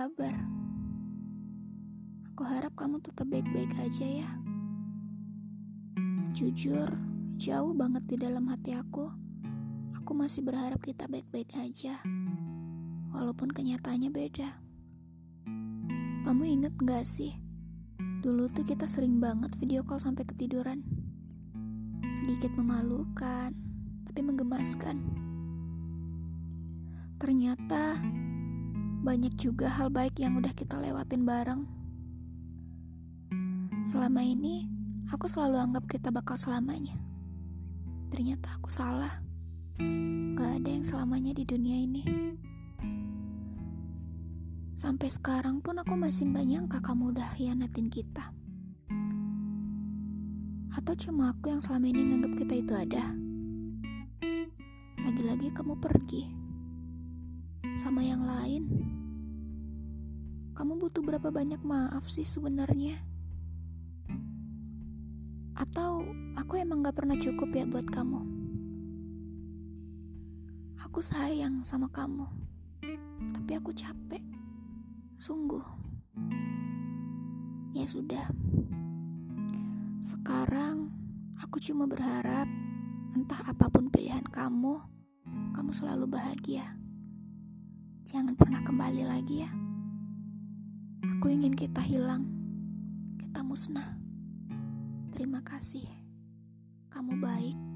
kabar? Aku harap kamu tetap baik-baik aja ya. Jujur, jauh banget di dalam hati aku. Aku masih berharap kita baik-baik aja. Walaupun kenyataannya beda. Kamu inget gak sih? Dulu tuh kita sering banget video call sampai ketiduran. Sedikit memalukan, tapi menggemaskan. Ternyata banyak juga hal baik yang udah kita lewatin bareng. Selama ini, aku selalu anggap kita bakal selamanya. Ternyata aku salah. Gak ada yang selamanya di dunia ini. Sampai sekarang pun aku masih gak nyangka kamu udah hianatin kita. Atau cuma aku yang selama ini nganggap kita itu ada. Lagi-lagi kamu pergi sama yang lain. Kamu butuh berapa banyak maaf sih sebenarnya? Atau aku emang gak pernah cukup ya buat kamu? Aku sayang sama kamu, tapi aku capek. Sungguh. Ya sudah. Sekarang aku cuma berharap entah apa pun pilihan kamu, kamu selalu bahagia. Jangan pernah kembali lagi ya. Aku ingin kita hilang, kita musnah. Terima kasih, kamu baik.